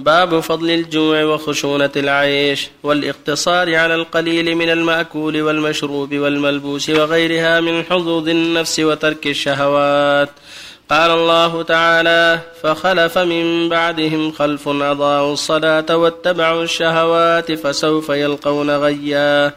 باب فضل الجوع وخشونة العيش والإقتصار على القليل من المأكول والمشروب والملبوس وغيرها من حظوظ النفس وترك الشهوات. قال الله تعالى فخلف من بعدهم خلف أضاعوا الصلاة واتبعوا الشهوات فسوف يلقون غيا.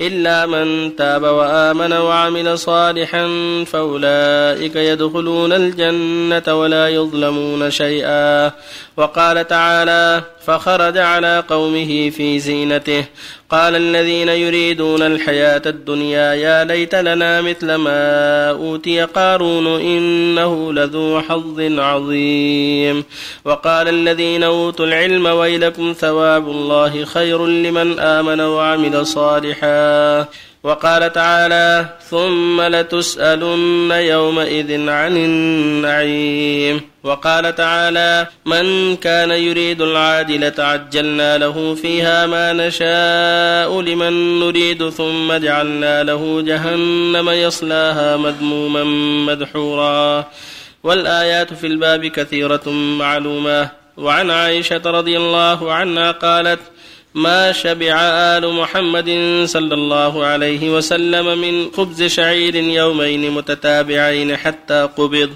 إلا من تاب وآمن وعمل صالحا فأولئك يدخلون الجنة ولا يظلمون شيئا. وقال تعالى فخرج على قومه في زينته. قال الذين يريدون الحياة الدنيا يا ليت لنا مثل ما أوتي قارون إنه لذو حظ عظيم. وقال الذين أوتوا العلم ويلكم ثواب الله خير لمن آمن وعمل صالحا. وقال تعالى ثم لتسألن يومئذ عن النعيم. وقال تعالى من كان يريد العاجلة عجلنا له فيها ما نشاء لمن نريد ثم جعلنا له جهنم يصلاها مذموما مدحورا. والآيات في الباب كثيرة معلومة. وعن عائشة رضي الله عنها قالت ما شبع آل محمد صلى الله عليه وسلم من خبز شعير يومين متتابعين حتى قبض.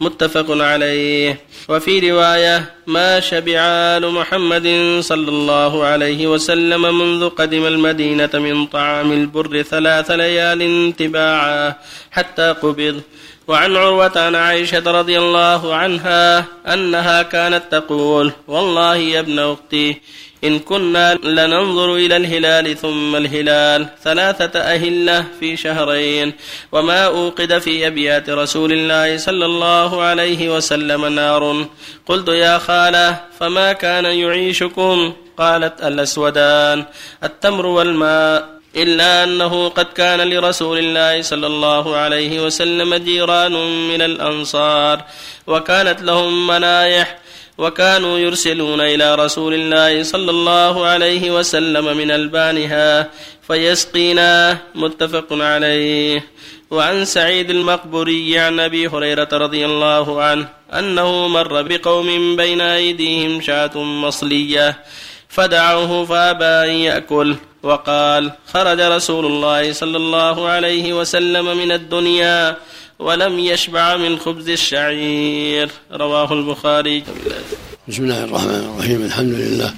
متفق عليه. وفي رواية ما شبع آل محمد صلى الله عليه وسلم منذ قدم المدينة من طعام البر ثلاث ليال تباعا حتى قبض. وعن عروة عن عائشة رضي الله عنها أنها كانت تقول والله يا ابن أختي إن كنا لننظر إلى الهلال ثم الهلال ثلاثة أهلة في شهرين وما أوقد في أبيات رسول الله صلى الله عليه وسلم نار. قلت يا خالة فما كان يعيشكم؟ قالت الأسودان التمر والماء. إلا أنه قد كان لرسول الله صلى الله عليه وسلم جيران من الأنصار وكانت لهم منايح وكانوا يرسلون إلى رسول الله صلى الله عليه وسلم من ألبانها فيسقينا متفق عليه. وعن سعيد المقبوري عن أبي هريرة رضي الله عنه أنه مر بقوم بين أيديهم شاة مصلية فدعوه فأبى أن يأكل. وقال خرج رسول الله صلى الله عليه وسلم من الدنيا ولم يشبع من خبز الشعير. رواه البخاري. بسم الله الرحمن الرحيم. الحمد لله.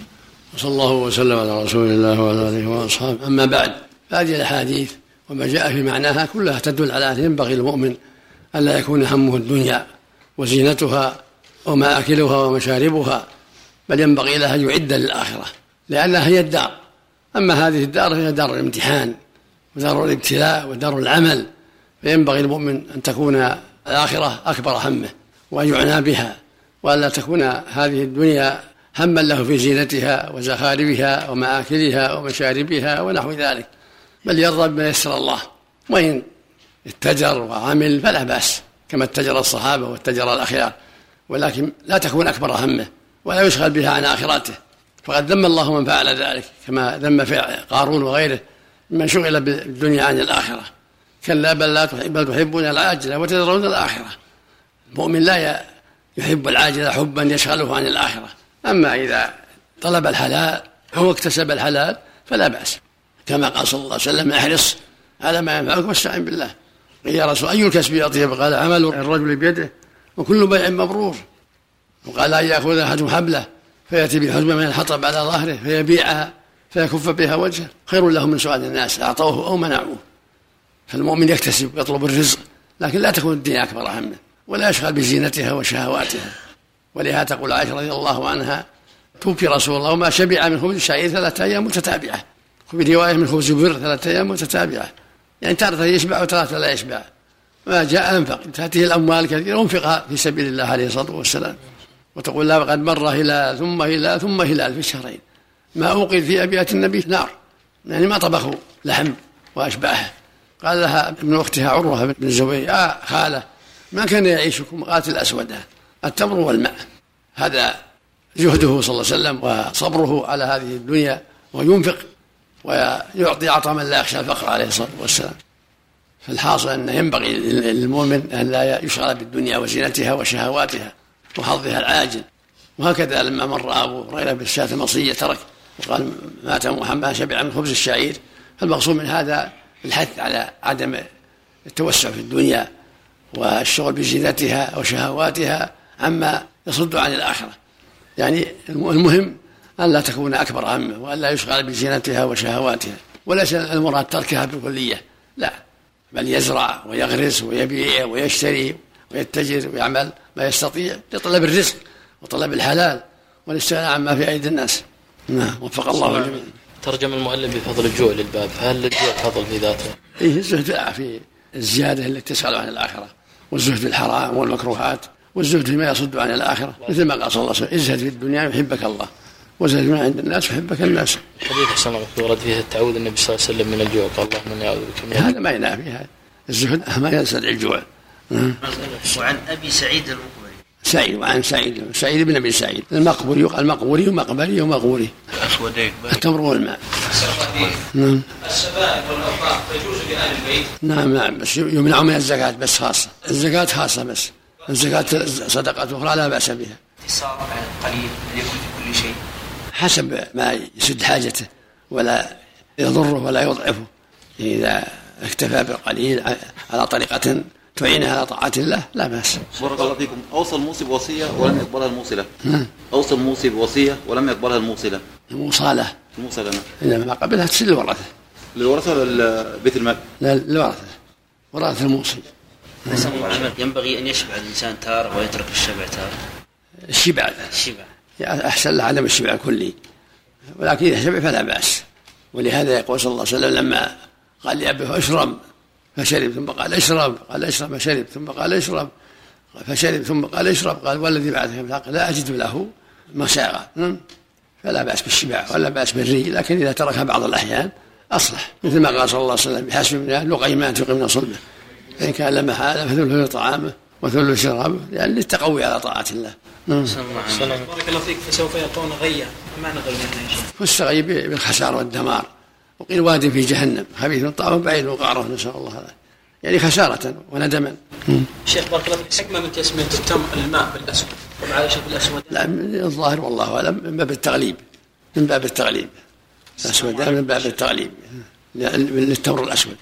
وصلى الله وسلم على رسول الله وعلى آله وأصحابه. أما بعد هذه الأحاديث وما جاء في معناها كلها تدل على أن ينبغي المؤمن ألا يكون همه الدنيا وزينتها ومآكلها ومشاربها بل ينبغي له أن يعد للآخرة لأنها هي الدار. أما هذه الدار فهي دار الامتحان ودار الابتلاء ودار العمل. فينبغي المؤمن أن تكون الآخرة أكبر همه وأن يعنى بها وألا تكون هذه الدنيا هما له في زينتها وزخارفها ومآكلها ومشاربها ونحو ذلك. بل يرضى بما يسر الله وإن اتجر وعمل فلا بأس كما اتجر الصحابة واتجر الأخيار ولكن لا تكون أكبر همه. ولا يشغل بها عن آخرته فقد ذم الله من فعل ذلك كما ذم قارون وغيره من شغل بالدنيا عن الآخرة. كلا بل لا تحب بل تحبون العاجلة وتذرون الآخرة. المؤمن لا يحب العاجلة حبا يشغله عن الآخرة. أما إذا طلب الحلال هو اكتسب الحلال فلا بأس. كما قال صلى الله عليه وسلم احرص على ما ينفعك واستعن بالله. يا رسول أي الكسب أطيب قال عمل الرجل بيده وكل بيع مبرور. وقال أن يأخذ أحد حبله فيأتي بحزمة من الحطب على ظهره فيبيعها فيكف بها وجهه. خير له من سؤال الناس أعطوه أو منعوه. فالمؤمن يكتسب ويطلب الرزق لكن لا تكون الدنيا أكبر همه ولا يشغل بزينتها وشهواتها. ولهذا تقول عائشة رضي الله عنها توفي رسول الله وما شبع من خبز الشعير ثلاثة أيام متتابعة. وفي رواية من خبز البر ثلاثة أيام متتابعة. يعني تارة يشبع وتارة لا يشبع. ما جاء أنفق. تأتيه الأموال كثيرة أنفقها في سبيل الله عليه الصلاة والسلام. وتقول لا قد مر هلال ثم هلال ثم هلال في الشهرين. ما أوقد في أبيات النبي نار. يعني ما طبخوا لحم وأشباهه. قال لها ابن أختها عروة بن الزبير آه خالة ما كان يعيشكم؟ قاتل الأسود التمر والماء. هذا جهده صلى الله عليه وسلم وصبره على هذه الدنيا وينفق ويعطي عطاء من لا يخشى الفقر عليه الصلاة والسلام. فالحاصل ان ينبغي للمؤمن أن لا يشغل بالدنيا وزينتها وشهواتها. وحظها العاجل وهكذا لما مر أبو هريرة بالشاة المصرية ترك وقال مات محمد شبع من خبز الشعير. فالمقصود من هذا الحث على عدم التوسع في الدنيا والشغل بزينتها وشهواتها عما يصد عن الآخرة. يعني المهم أن لا تكون أكبر همه وأن لا يشغل بزينتها وشهواتها. وليس المراد تركها بالكلية. لا. بل يزرع ويغرس ويبيع ويشتري ويتجر ويعمل ما يستطيع لطلب الرزق وطلب الحلال والاستغناء عما في أيدي الناس. نعم وفق الله الجميع. ترجم المؤلف بفضل الجوع للباب. فهل للجوع فضل في ذاته؟ إيه الزهد في الزيادة التي تسأل عن الآخرة والزهد في الحرام والمكروهات والزهد فيما يصد عن الآخرة. مثل ما قال صلى الله عليه وسلم ازهد في الدنيا يحبك الله وزهد ما عند الناس يحبك الناس. حديث حسن ورد فيه التعوذ النبي صلى الله عليه وسلم من الجوع قال اللهم اني اعوذ بك هذا ما ينافي هذا. الزهد ما يستدعي الجوع. وعن أبي سعيد المقبري سعيد وعن سعيد سعيد بن أبي سعيد. المقبري يقال مقبوري. ومقبري ومقبوري الاسودين التمر والماء نعم. السبائك والاطعام تجوز لاهل البيت نعم نعم بس يمنع من الزكاة بس خاصة. الزكاة خاصة بس. الزكاة صدقة أخرى لا بأس بها. اقتصار على القليل ان يكون في كل شيء. حسب ما يسد حاجته ولا يضره ولا يضعفه. إذا اكتفى بالقليل على طريقة تعينه على طاعة الله لا بأس. بارك الله فيكم. أوصى الموصي بوصية ولم يقبلها الموصلة. نعم أوصى الموصي بوصية ولم يقبلها الموصلة. الموصالة الموصله نعم. إذا ما قبلها تسل الورثة. للورثة ولا بيت المال؟ لا الورثة ورثة الموصي. ينبغي أن يشبع الإنسان تارة ويترك الشبع تارة. الشبع. الشبع. يعني أحسن له عدم الشبع كلي ولكن إذا شبع فلا بأس. ولهذا يقول صلى الله عليه وسلم لما قال لأبيه اشرب فشرب ثم قال اشرب قال اشرب فشرب ثم قال اشرب فشرب ثم قال اشرب قال والذي بعثك بالحق لا أجد له مساغا نعم. فلا بأس بالشبع ولا بأس بالري لكن إذا تركها بعض الأحيان أصلح مثل ما قال صلى الله عليه وسلم بحسب من لقيمان تقيم صلبه فإن كان لما حال فثلث طعامه وثلث شرابه يعني للتقوي على طاعة الله نعم. بارك الله فيك فسوف يلقون غيا ما معنى غيا يا شيخ؟ فاستغي بالخسار والدمار وقيل واد في جهنم. خبيث طعم بعيد وقعره نسأل الله هذا. يعني خسارة وندما. شيخ بارك الله فيك. حكمة من تسميه التمر الماء بالأسود؟ وعلى شكل الاسود لا من الظاهر والله أعلم من باب التغليب. من باب التغليب. الأسود من باب التغليب. للتمر الأسود.